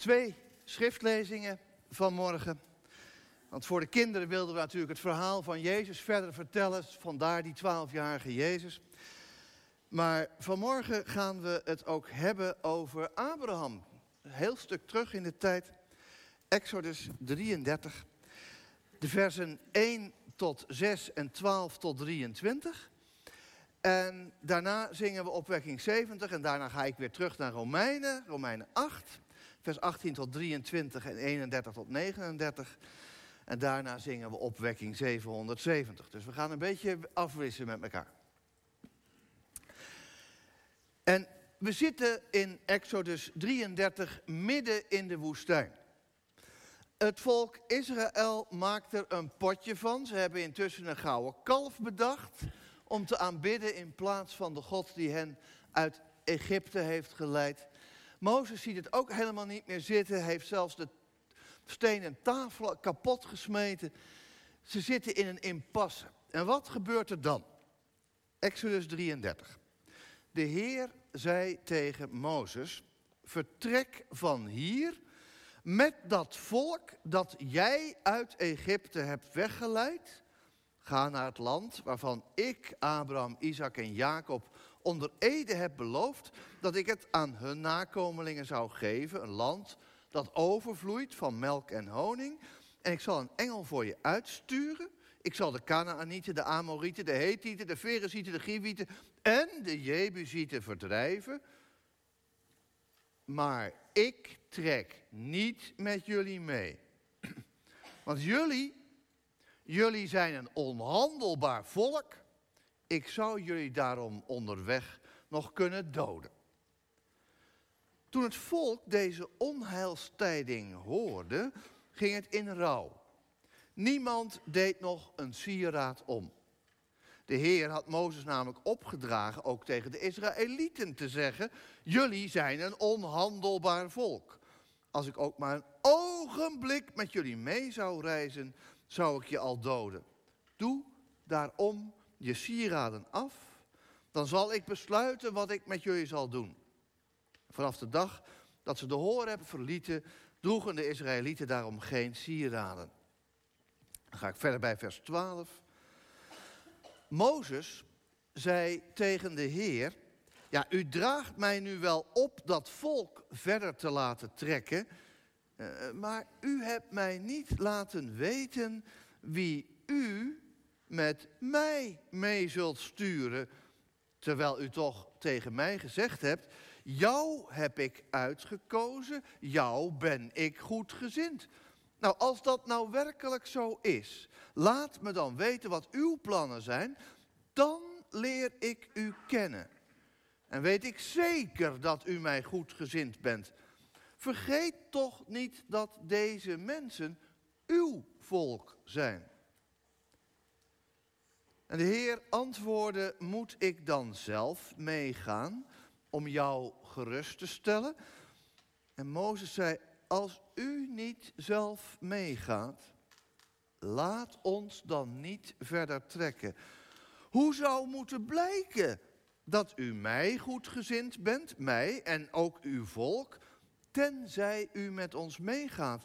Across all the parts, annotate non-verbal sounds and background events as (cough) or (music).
Twee schriftlezingen vanmorgen. Want voor de kinderen wilden we natuurlijk het verhaal van Jezus verder vertellen. Vandaar die twaalfjarige Jezus. Maar vanmorgen gaan we het ook hebben over Abraham. Een heel stuk terug in de tijd. Exodus 33. De versen 1 tot 6 en 12 tot 23. En daarna zingen we opwekking 70 en daarna ga ik weer terug naar Romeinen, Romeinen 8, vers 18 tot 23 en 31 tot 39. En daarna zingen we opwekking 770. Dus we gaan een beetje afwisselen met elkaar. En we zitten in Exodus 33 midden in de woestijn. Het volk Israël maakt er een potje van. Ze hebben intussen een gouden kalf bedacht om te aanbidden in plaats van de God die hen uit Egypte heeft geleid. Mozes ziet het ook helemaal niet meer zitten, heeft zelfs de stenen tafel kapot gesmeten. Ze zitten in een impasse. En wat gebeurt er dan? Exodus 33. De Heer zei tegen Mozes: Vertrek van hier met dat volk dat jij uit Egypte hebt weggeleid. Ga naar het land waarvan ik, Abraham, Isaac en Jacob onder ede heb beloofd dat ik het aan hun nakomelingen zou geven. Een land dat overvloeit van melk en honing. En ik zal een engel voor je uitsturen. Ik zal de Canaanieten, de Amorieten, de Hethieten, de Ferezieten, de Givieten en de Jebusieten verdrijven. Maar ik trek niet met jullie mee. (clears throat) Want jullie, jullie zijn een onhandelbaar volk. Ik zou jullie daarom onderweg nog kunnen doden. Toen het volk deze onheilstijding hoorde, ging het in rouw. Niemand deed nog een sieraad om. De Heer had Mozes namelijk opgedragen ook tegen de Israëlieten te zeggen: Jullie zijn een onhandelbaar volk. Als ik ook maar een ogenblik met jullie mee zou reizen, zou ik je al doden. Doe daarom je sieraden af, dan zal ik besluiten wat ik met jullie zal doen. Vanaf de dag dat ze de Horeb verlieten, droegen de Israëlieten daarom geen sieraden. Dan ga ik verder bij vers 12. Mozes zei tegen de Heer: Ja, u draagt mij nu wel op dat volk verder te laten trekken, eh, maar u hebt mij niet laten weten wie u met mij mee zult sturen, terwijl u toch tegen mij gezegd hebt: Jou heb ik uitgekozen, jou ben ik goed gezind. Nou, als dat nou werkelijk zo is, laat me dan weten wat uw plannen zijn, dan leer ik u kennen. En weet ik zeker dat u mij goed gezind bent. Vergeet toch niet dat deze mensen uw volk zijn. En de Heer antwoordde, moet ik dan zelf meegaan om jou gerust te stellen? En Mozes zei, als u niet zelf meegaat, laat ons dan niet verder trekken. Hoe zou moeten blijken dat u mij goedgezind bent, mij en ook uw volk, tenzij u met ons meegaat?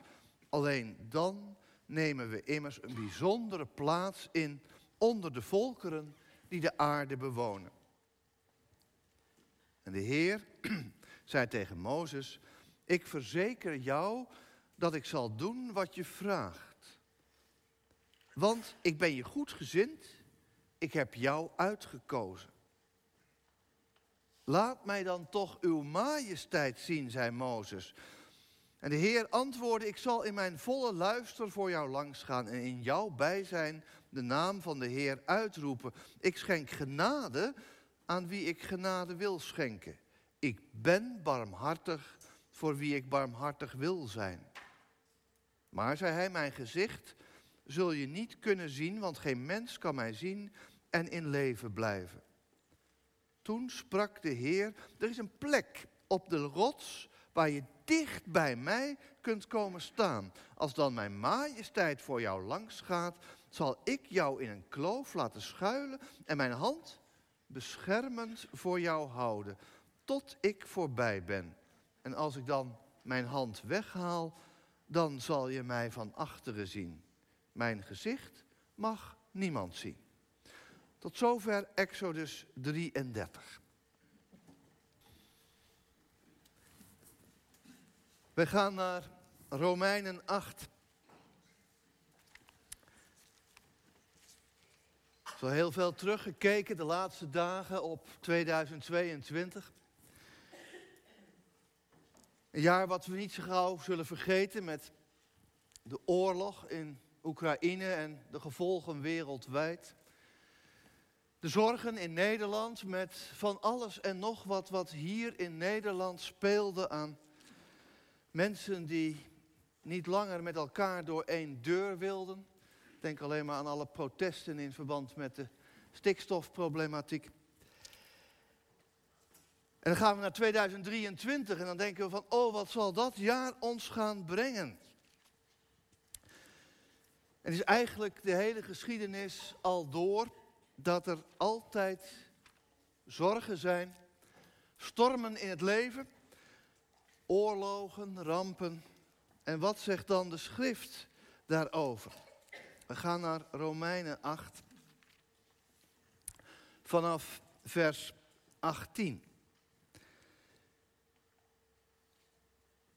Alleen dan nemen we immers een bijzondere plaats in onder de volkeren die de aarde bewonen. En de Heer (clears throat) zei tegen Mozes, ik verzeker jou dat ik zal doen wat je vraagt. Want ik ben je goed gezind, ik heb jou uitgekozen. Laat mij dan toch uw majesteit zien, zei Mozes. En de Heer antwoordde, ik zal in mijn volle luister voor jou langsgaan en in jouw bijzijn de naam van de Heer uitroepen. Ik schenk genade aan wie ik genade wil schenken. Ik ben barmhartig voor wie ik barmhartig wil zijn. Maar, zei hij, mijn gezicht zul je niet kunnen zien, want geen mens kan mij zien en in leven blijven. Toen sprak de Heer, er is een plek op de rots waar je dicht bij mij kunt komen staan. Als dan mijn majesteit voor jou langs gaat, zal ik jou in een kloof laten schuilen en mijn hand beschermend voor jou houden, tot ik voorbij ben. En als ik dan mijn hand weghaal, dan zal je mij van achteren zien. Mijn gezicht mag niemand zien. Tot zover Exodus 33. We gaan naar Romeinen 8. Zo heel veel teruggekeken de laatste dagen op 2022. Een jaar wat we niet zo gauw zullen vergeten met de oorlog in Oekraïne en de gevolgen wereldwijd. De zorgen in Nederland met van alles en nog wat wat hier in Nederland speelde aan mensen die niet langer met elkaar door één deur wilden. Denk alleen maar aan alle protesten in verband met de stikstofproblematiek. En dan gaan we naar 2023 en dan denken we van, oh wat zal dat jaar ons gaan brengen? Het is eigenlijk de hele geschiedenis al door dat er altijd zorgen zijn, stormen in het leven, oorlogen, rampen. En wat zegt dan de schrift daarover? We gaan naar Romeinen 8, vanaf vers 18.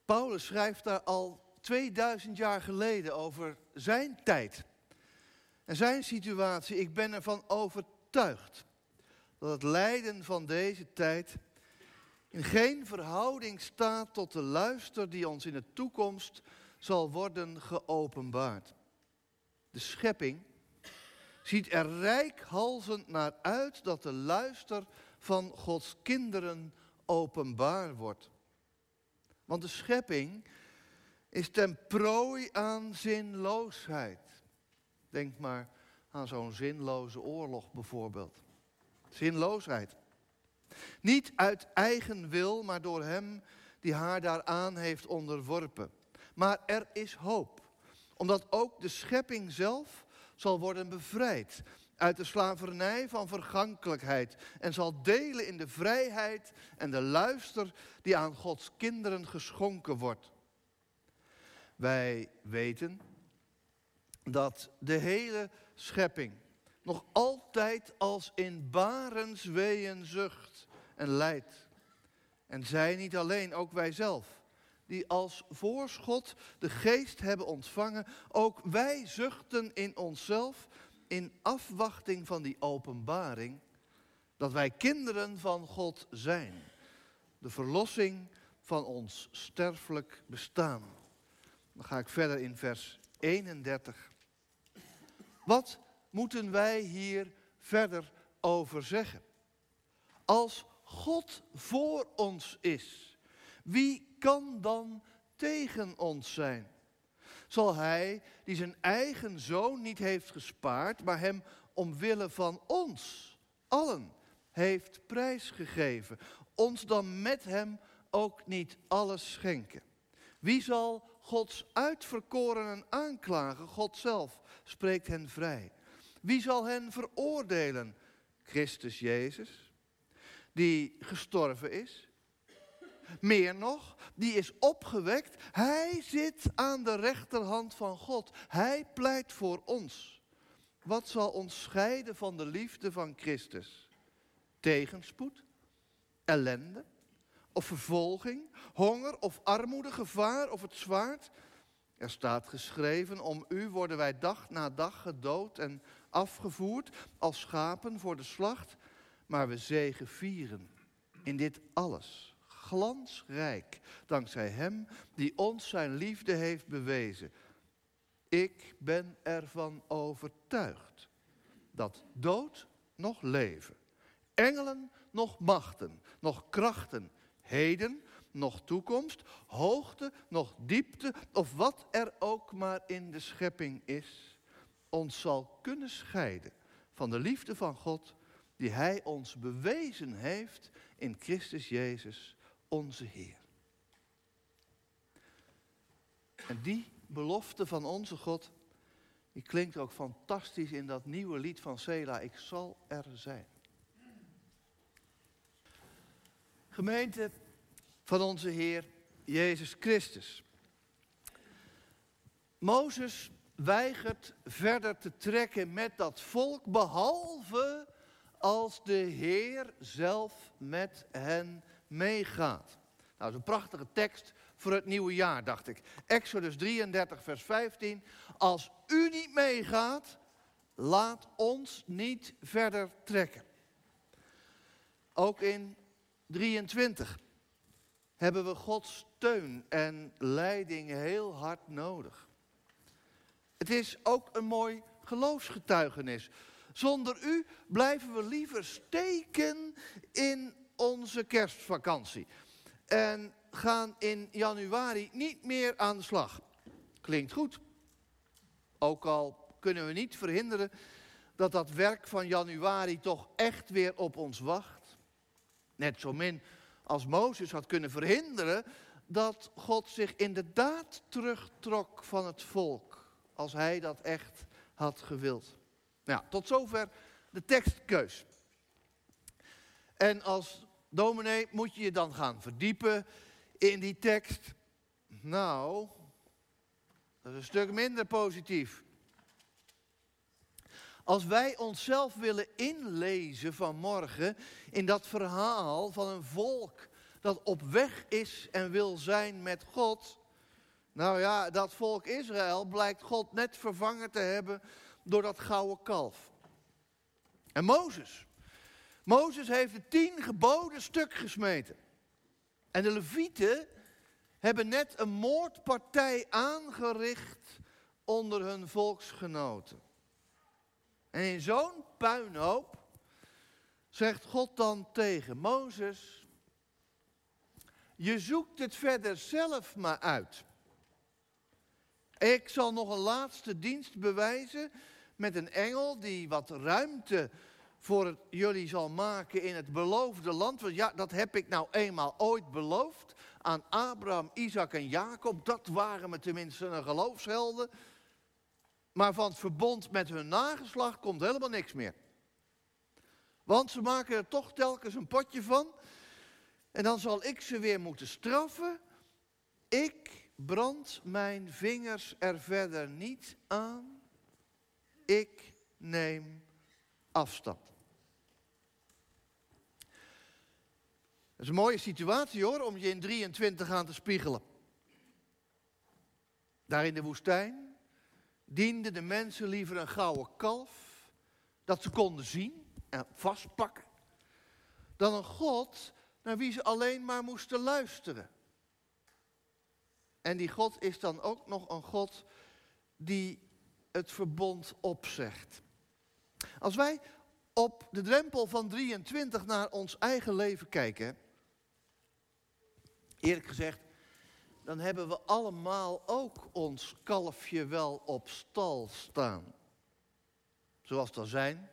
Paulus schrijft daar al 2000 jaar geleden over zijn tijd en zijn situatie. Ik ben ervan overtuigd dat het lijden van deze tijd in geen verhouding staat tot de luister die ons in de toekomst zal worden geopenbaard. De schepping ziet er rijkhalzend naar uit dat de luister van Gods kinderen openbaar wordt. Want de schepping is ten prooi aan zinloosheid. Denk maar aan zo'n zinloze oorlog bijvoorbeeld. Zinloosheid. Niet uit eigen wil, maar door hem die haar daaraan heeft onderworpen. Maar er is hoop, omdat ook de schepping zelf zal worden bevrijd uit de slavernij van vergankelijkheid en zal delen in de vrijheid en de luister die aan Gods kinderen geschonken wordt. Wij weten dat de hele schepping nog altijd als in barensweeën zucht en lijdt. En zij niet alleen, ook wij zelf, die als voorschot de geest hebben ontvangen, ook wij zuchten in onszelf in afwachting van die openbaring dat wij kinderen van God zijn. De verlossing van ons sterfelijk bestaan. Dan ga ik verder in vers 31. Wat moeten wij hier verder over zeggen? Als God voor ons is, wie kan dan tegen ons zijn? Zal hij, die zijn eigen zoon niet heeft gespaard, maar hem omwille van ons, allen, heeft prijsgegeven, ons dan met hem ook niet alles schenken? Wie zal Gods uitverkorenen aanklagen? God zelf spreekt hen vrij. Wie zal hen veroordelen? Christus Jezus, die gestorven is. Meer nog, die is opgewekt. Hij zit aan de rechterhand van God. Hij pleit voor ons. Wat zal ons scheiden van de liefde van Christus? Tegenspoed? Ellende? Of vervolging? Honger of armoede? Gevaar of het zwaard? Er staat geschreven, om u worden wij dag na dag gedood en afgevoerd als schapen voor de slacht. Maar we zegen vieren in dit alles glansrijk, dankzij Hem die ons zijn liefde heeft bewezen. Ik ben ervan overtuigd dat dood nog leven, engelen nog machten, nog krachten, heden nog toekomst, hoogte nog diepte, of wat er ook maar in de schepping is, ons zal kunnen scheiden van de liefde van God die Hij ons bewezen heeft in Christus Jezus, onze Heer. En die belofte van onze God, die klinkt ook fantastisch in dat nieuwe lied van Sela, ik zal er zijn. Gemeente van onze Heer, Jezus Christus. Mozes weigert verder te trekken met dat volk, behalve als de Heer zelf met hen meegaat. Nou, dat is een prachtige tekst voor het nieuwe jaar, dacht ik. Exodus 33, vers 15. Als u niet meegaat, laat ons niet verder trekken. Ook in 23 hebben we Gods steun en leiding heel hard nodig. Het is ook een mooi geloofsgetuigenis. Zonder u blijven we liever steken in onze kerstvakantie. En gaan in januari niet meer aan de slag. Klinkt goed. Ook al kunnen we niet verhinderen dat dat werk van januari toch echt weer op ons wacht. Net zo min als Mozes had kunnen verhinderen dat God zich inderdaad terugtrok van het volk. Als hij dat echt had gewild. Nou, tot zover de tekstkeus. En als dominee moet je je dan gaan verdiepen in die tekst. Nou, dat is een stuk minder positief. Als wij onszelf willen inlezen vanmorgen in dat verhaal van een volk dat op weg is en wil zijn met God. Nou ja, dat volk Israël blijkt God net vervangen te hebben door dat gouden kalf. En Mozes. Mozes heeft de tien geboden stuk gesmeten. En de Levieten hebben net een moordpartij aangericht onder hun volksgenoten. En in zo'n puinhoop zegt God dan tegen Mozes: Je zoekt het verder zelf maar uit. Ik zal nog een laatste dienst bewijzen met een engel die wat ruimte voor jullie zal maken in het beloofde land. Want ja, dat heb ik nou eenmaal ooit beloofd aan Abraham, Isaac en Jacob. Dat waren me tenminste een geloofshelden. Maar van het verbond met hun nageslacht komt helemaal niks meer. Want ze maken er toch telkens een potje van. En dan zal ik ze weer moeten straffen. Ik brand mijn vingers er verder niet aan. Ik neem afstand. Dat is een mooie situatie hoor, om je in 23 aan te spiegelen. Daar in de woestijn dienden de mensen liever een gouden kalf, dat ze konden zien en vastpakken, dan een God naar wie ze alleen maar moesten luisteren. En die God is dan ook nog een God die het verbond opzegt. Als wij op de drempel van 23 naar ons eigen leven kijken, eerlijk gezegd, dan hebben we allemaal ook ons kalfje wel op stal staan. Zoals dat zijn.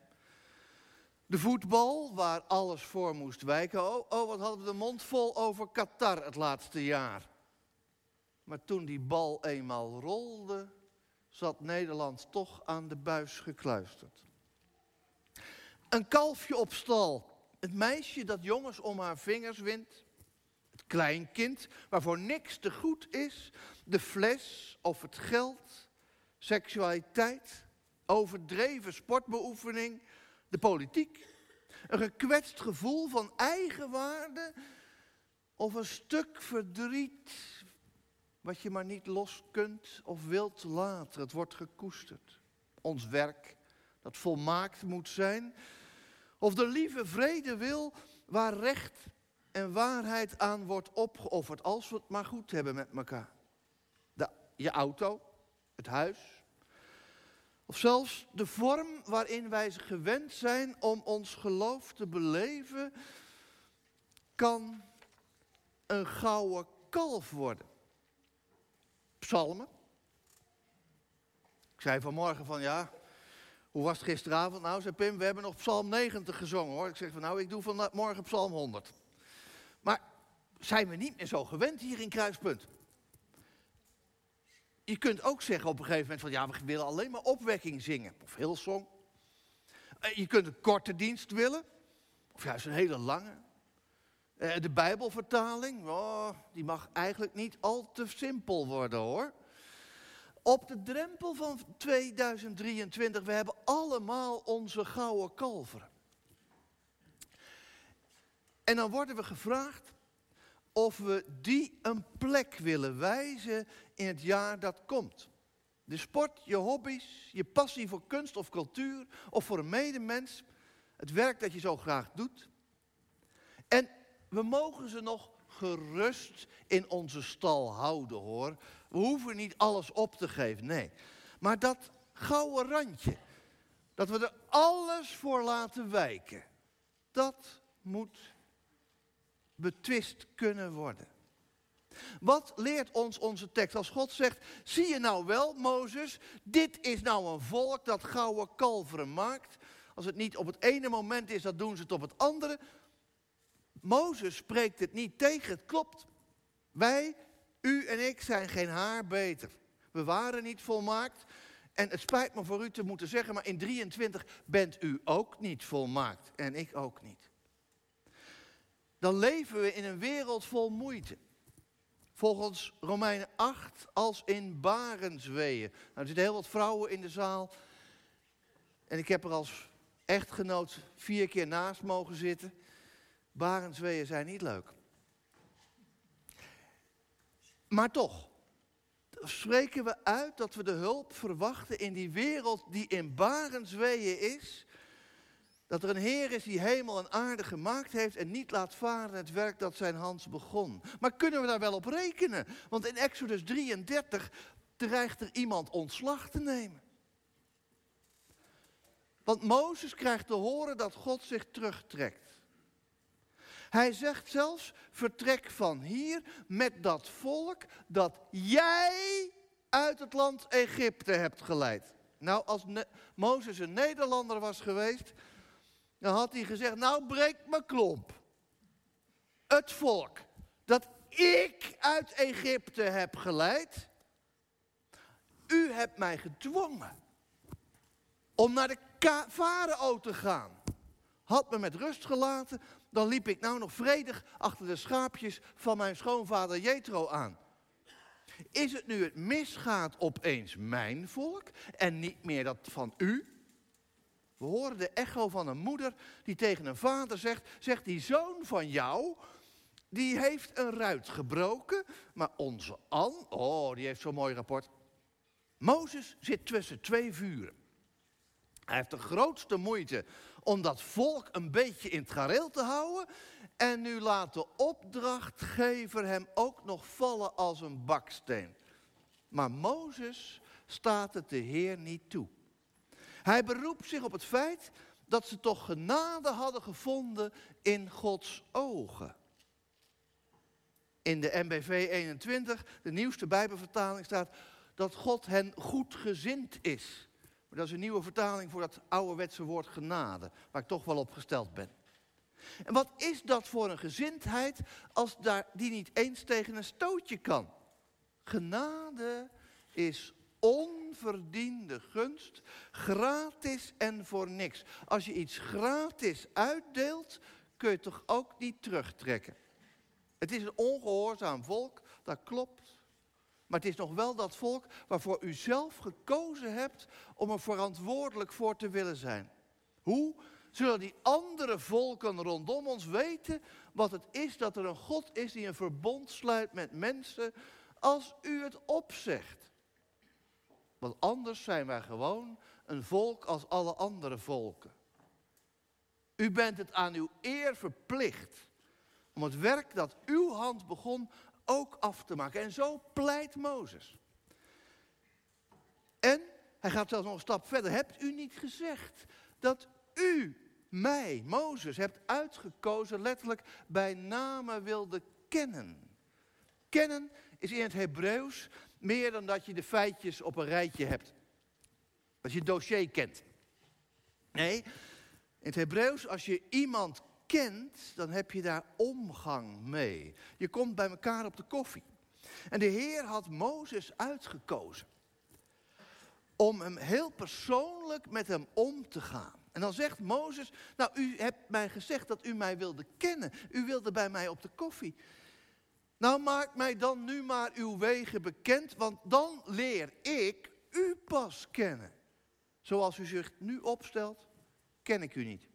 De voetbal, waar alles voor moest wijken. Oh, oh, wat hadden we de mond vol over Qatar het laatste jaar. Maar toen die bal eenmaal rolde, zat Nederland toch aan de buis gekluisterd. Een kalfje op stal. Het meisje dat jongens om haar vingers wint. Het kleinkind waarvoor niks te goed is. De fles of het geld. Seksualiteit. Overdreven sportbeoefening. De politiek. Een gekwetst gevoel van eigenwaarde. Of een stuk verdriet wat je maar niet los kunt of wilt laten. Het wordt gekoesterd. Ons werk, dat volmaakt moet zijn. Of de lieve vrede wil waar recht en waarheid aan wordt opgeofferd. Als we het maar goed hebben met elkaar. De, je auto, het huis. Of zelfs de vorm waarin wij gewend zijn om ons geloof te beleven, kan een gouden kalf worden. Psalmen. Ik zei vanmorgen van ja, hoe was het gisteravond? Nou, zei Pim, we hebben nog Psalm 90 gezongen hoor. Ik zeg van nou, ik doe vanmorgen Psalm 100. Maar zijn we niet meer zo gewend hier in Kruispunt? Je kunt ook zeggen op een gegeven moment van ja, we willen alleen maar opwekking zingen. Of Hillsong. Eh, je kunt een korte dienst willen. Of juist een hele lange. Eh, de Bijbelvertaling, oh, die mag eigenlijk niet al te simpel worden hoor. Op de drempel van 2023, we hebben allemaal onze gouden kalveren. En dan worden we gevraagd of we die een plek willen wijzen in het jaar dat komt. De sport, je hobby's, je passie voor kunst of cultuur of voor een medemens, het werk dat je zo graag doet. En we mogen ze nog gerust in onze stal houden hoor. We hoeven niet alles op te geven, nee. Maar dat gouden randje, dat we er alles voor laten wijken, dat moet betwist kunnen worden. Wat leert ons onze tekst als God zegt, zie je nou wel Mozes, dit is nou een volk dat gouden kalveren maakt. Als het niet op het ene moment is, dan doen ze het op het andere. Mozes spreekt het niet tegen, het klopt. Wij, u en ik zijn geen haar beter. We waren niet volmaakt. En het spijt me voor u te moeten zeggen, maar in 23 bent u ook niet volmaakt. En ik ook niet. Dan leven we in een wereld vol moeite. Volgens Romeinen 8 als in barensweeën. Nou, er zitten heel wat vrouwen in de zaal. En ik heb er als echtgenoot vier keer naast mogen zitten. Barensweeën zijn niet leuk. Maar toch, spreken we uit dat we de hulp verwachten in die wereld die in barensweeën is. Dat er een Heer is die hemel en aarde gemaakt heeft en niet laat varen het werk dat zijn hand begon. Maar kunnen we daar wel op rekenen? Want in Exodus 33 dreigt er iemand ontslag te nemen. Want Mozes krijgt te horen dat God zich terugtrekt. Hij zegt zelfs, vertrek van hier met dat volk dat jij uit het land Egypte hebt geleid. Nou, als Mozes een Nederlander was geweest, dan had hij gezegd, nou breek mijn klomp. Het volk dat ik uit Egypte heb geleid, u hebt mij gedwongen om naar de farao te gaan. Had me met rust gelaten, dan liep ik nou nog vredig achter de schaapjes van mijn schoonvader Jethro aan. Is het nu het misgaat opeens mijn volk en niet meer dat van u? We horen de echo van een moeder die tegen een vader zegt, zegt die zoon van jou, die heeft een ruit gebroken, maar onze An, oh die heeft zo'n mooi rapport. Mozes zit tussen twee vuren. Hij heeft de grootste moeite om dat volk een beetje in het gareel te houden. En nu laat de opdrachtgever hem ook nog vallen als een baksteen. Maar Mozes staat het de Heer niet toe. Hij beroept zich op het feit dat ze toch genade hadden gevonden in Gods ogen. In de MBV 21, de nieuwste Bijbelvertaling, staat dat God hen goed gezind is. Dat is een nieuwe vertaling voor dat ouderwetse woord genade, waar ik toch wel op gesteld ben. En wat is dat voor een gezindheid als daar, die niet eens tegen een stootje kan? Genade is onverdiende gunst, gratis en voor niks. Als je iets gratis uitdeelt, kun je toch ook niet terugtrekken. Het is een ongehoorzaam volk, dat klopt. Maar het is nog wel dat volk waarvoor u zelf gekozen hebt om er verantwoordelijk voor te willen zijn. Hoe zullen die andere volken rondom ons weten wat het is dat er een God is die een verbond sluit met mensen als u het opzegt? Want anders zijn wij gewoon een volk als alle andere volken. U bent het aan uw eer verplicht om het werk dat uw hand begon ook af te maken. En zo pleit Mozes. En hij gaat zelfs nog een stap verder. Hebt u niet gezegd dat u mij, Mozes, hebt uitgekozen, letterlijk bij name wilde kennen? Kennen is in het Hebreeuws meer dan dat je de feitjes op een rijtje hebt. Als je het dossier kent. Nee, in het Hebreeuws, als je iemand kent, dan heb je daar omgang mee. Je komt bij elkaar op de koffie. En de Heer had Mozes uitgekozen om hem heel persoonlijk met hem om te gaan. En dan zegt Mozes, nou u hebt mij gezegd dat u mij wilde kennen. U wilde bij mij op de koffie. Nou maak mij dan nu maar uw wegen bekend, want dan leer ik u pas kennen. Zoals u zich nu opstelt, ken ik u niet.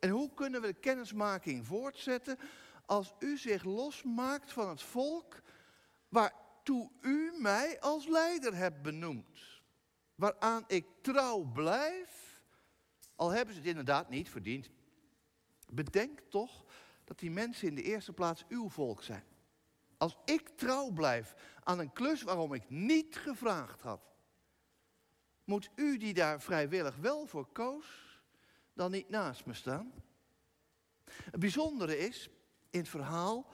En hoe kunnen we de kennismaking voortzetten als u zich losmaakt van het volk waartoe u mij als leider hebt benoemd? Waaraan ik trouw blijf, al hebben ze het inderdaad niet verdiend. Bedenk toch dat die mensen in de eerste plaats uw volk zijn. Als ik trouw blijf aan een klus waarom ik niet gevraagd had, moet u die daar vrijwillig wel voor koos, dan niet naast me staan? Het bijzondere is in het verhaal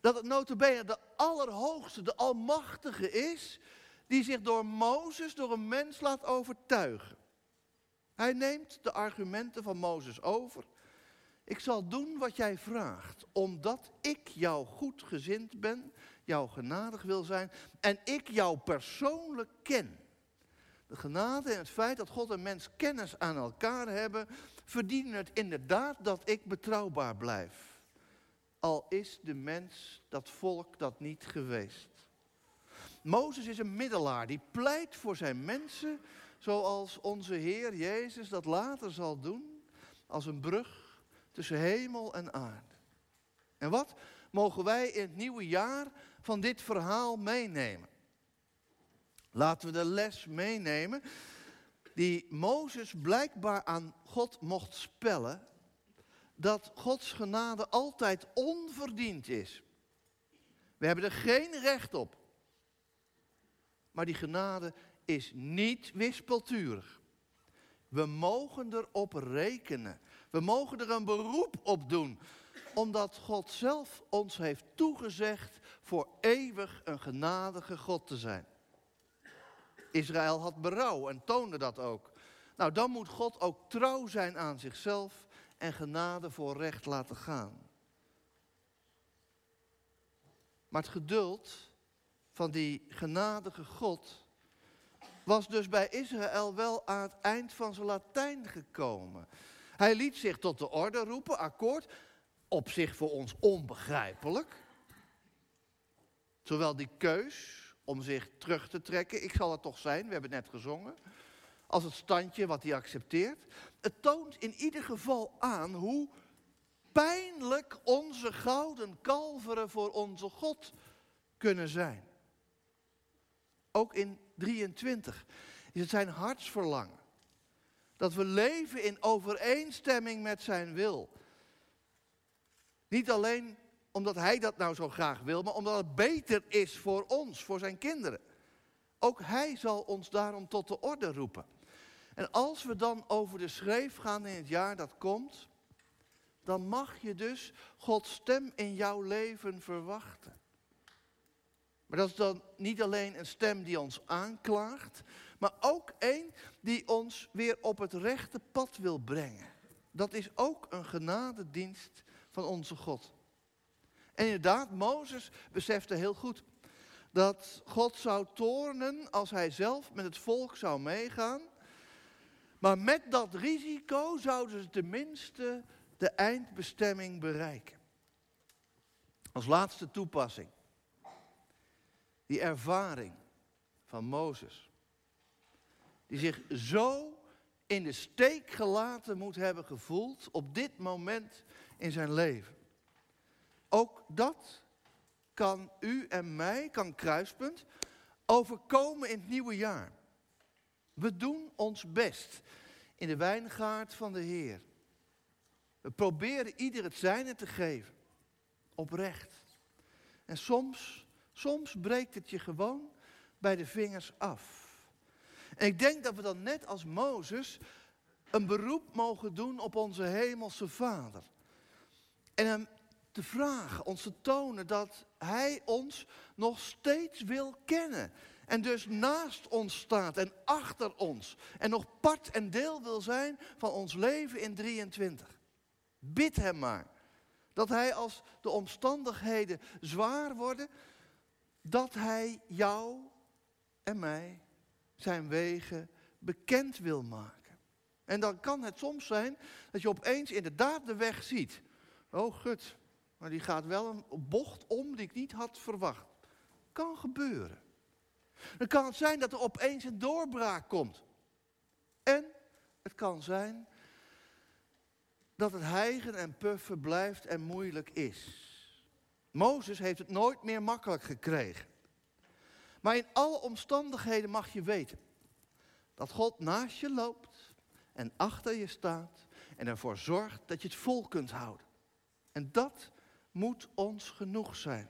dat het notabene de allerhoogste, de almachtige is, die zich door Mozes, door een mens laat overtuigen. Hij neemt de argumenten van Mozes over. Ik zal doen wat jij vraagt, omdat ik jou goed gezind ben, jou genadig wil zijn en ik jou persoonlijk ken. De genade en het feit dat God en mens kennis aan elkaar hebben, verdienen het inderdaad dat ik betrouwbaar blijf. Al is de mens, dat volk, dat niet geweest. Mozes is een middelaar die pleit voor zijn mensen, zoals onze Heer Jezus dat later zal doen, als een brug tussen hemel en aarde. En wat mogen wij in het nieuwe jaar van dit verhaal meenemen? Laten we de les meenemen die Mozes blijkbaar aan God mocht spellen, dat Gods genade altijd onverdiend is. We hebben er geen recht op. Maar die genade is niet wispelturig. We mogen erop rekenen. We mogen er een beroep op doen. Omdat God zelf ons heeft toegezegd voor eeuwig een genadige God te zijn. Israël had berouw en toonde dat ook. Nou, dan moet God ook trouw zijn aan zichzelf en genade voor recht laten gaan. Maar het geduld van die genadige God was dus bij Israël wel aan het eind van zijn Latijn gekomen. Hij liet zich tot de orde roepen, akkoord, op zich voor ons onbegrijpelijk. Zowel die keus om zich terug te trekken. Ik zal het toch zijn, we hebben het net gezongen. Als het standje wat hij accepteert. Het toont in ieder geval aan hoe pijnlijk onze gouden kalveren voor onze God kunnen zijn. Ook in 23 is het zijn hartsverlangen. Dat we leven in overeenstemming met zijn wil. Niet alleen omdat hij dat nou zo graag wil, maar omdat het beter is voor ons, voor zijn kinderen. Ook hij zal ons daarom tot de orde roepen. En als we dan over de schreef gaan in het jaar dat komt, dan mag je dus Gods stem in jouw leven verwachten. Maar dat is dan niet alleen een stem die ons aanklaagt, maar ook een die ons weer op het rechte pad wil brengen. Dat is ook een genadedienst van onze God. En inderdaad, Mozes besefte heel goed dat God zou toornen als hij zelf met het volk zou meegaan. Maar met dat risico zouden ze tenminste de eindbestemming bereiken. Als laatste toepassing. Die ervaring van Mozes. Die zich zo in de steek gelaten moet hebben gevoeld op dit moment in zijn leven. Ook dat kan u en mij, kan kruispunt, overkomen in het nieuwe jaar. We doen ons best in de wijngaard van de Heer. We proberen ieder het zijne te geven. Oprecht. En soms, soms breekt het je gewoon bij de vingers af. En ik denk dat we dan net als Mozes een beroep mogen doen op onze hemelse Vader. En hem te vragen, ons te tonen dat Hij ons nog steeds wil kennen. En dus naast ons staat en achter ons. En nog part en deel wil zijn van ons leven in 23. Bid Hem maar. Dat Hij als de omstandigheden zwaar worden, dat Hij jou en mij zijn wegen bekend wil maken. En dan kan het soms zijn dat je opeens inderdaad de weg ziet. Oh gut, maar die gaat wel een bocht om die ik niet had verwacht. Kan gebeuren. Dan kan het zijn dat er opeens een doorbraak komt. En het kan zijn dat het hijgen en puffen blijft en moeilijk is. Mozes heeft het nooit meer makkelijk gekregen. Maar in alle omstandigheden mag je weten dat God naast je loopt en achter je staat en ervoor zorgt dat je het vol kunt houden. En dat moet ons genoeg zijn.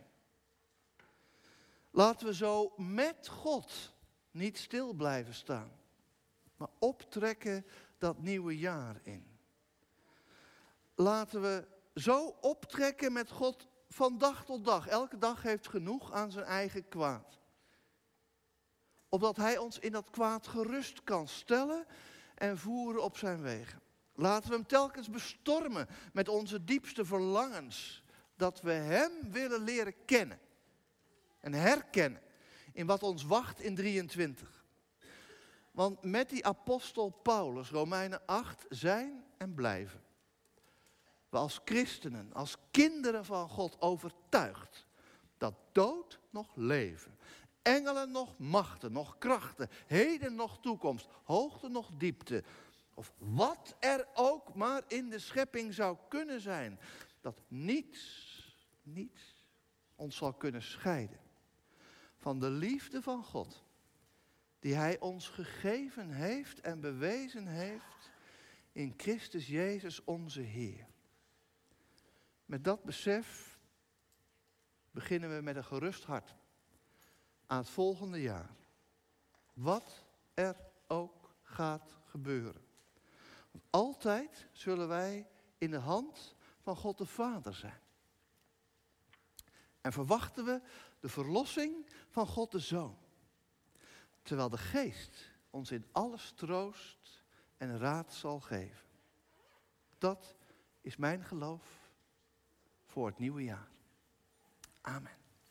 Laten we zo met God niet stil blijven staan, maar optrekken dat nieuwe jaar in. Laten we zo optrekken met God van dag tot dag. Elke dag heeft genoeg aan zijn eigen kwaad. Opdat hij ons in dat kwaad gerust kan stellen en voeren op zijn wegen. Laten we hem telkens bestormen met onze diepste verlangens. Dat we hem willen leren kennen. En herkennen in wat ons wacht in 23. Want met die apostel Paulus, Romeinen 8, zijn en blijven. We als christenen, als kinderen van God overtuigd dat dood nog leven, engelen nog machten, nog krachten, heden nog toekomst, hoogte nog diepte, of wat er ook maar in de schepping zou kunnen zijn, dat niets, niets ons zal kunnen scheiden van de liefde van God, die Hij ons gegeven heeft en bewezen heeft in Christus Jezus onze Heer. Met dat besef beginnen we met een gerust hart aan het volgende jaar. Wat er ook gaat gebeuren. Altijd zullen wij in de hand van God de Vader zijn. En verwachten we de verlossing van God de Zoon. Terwijl de Geest ons in alles troost en raad zal geven. Dat is mijn geloof voor het nieuwe jaar. Amen.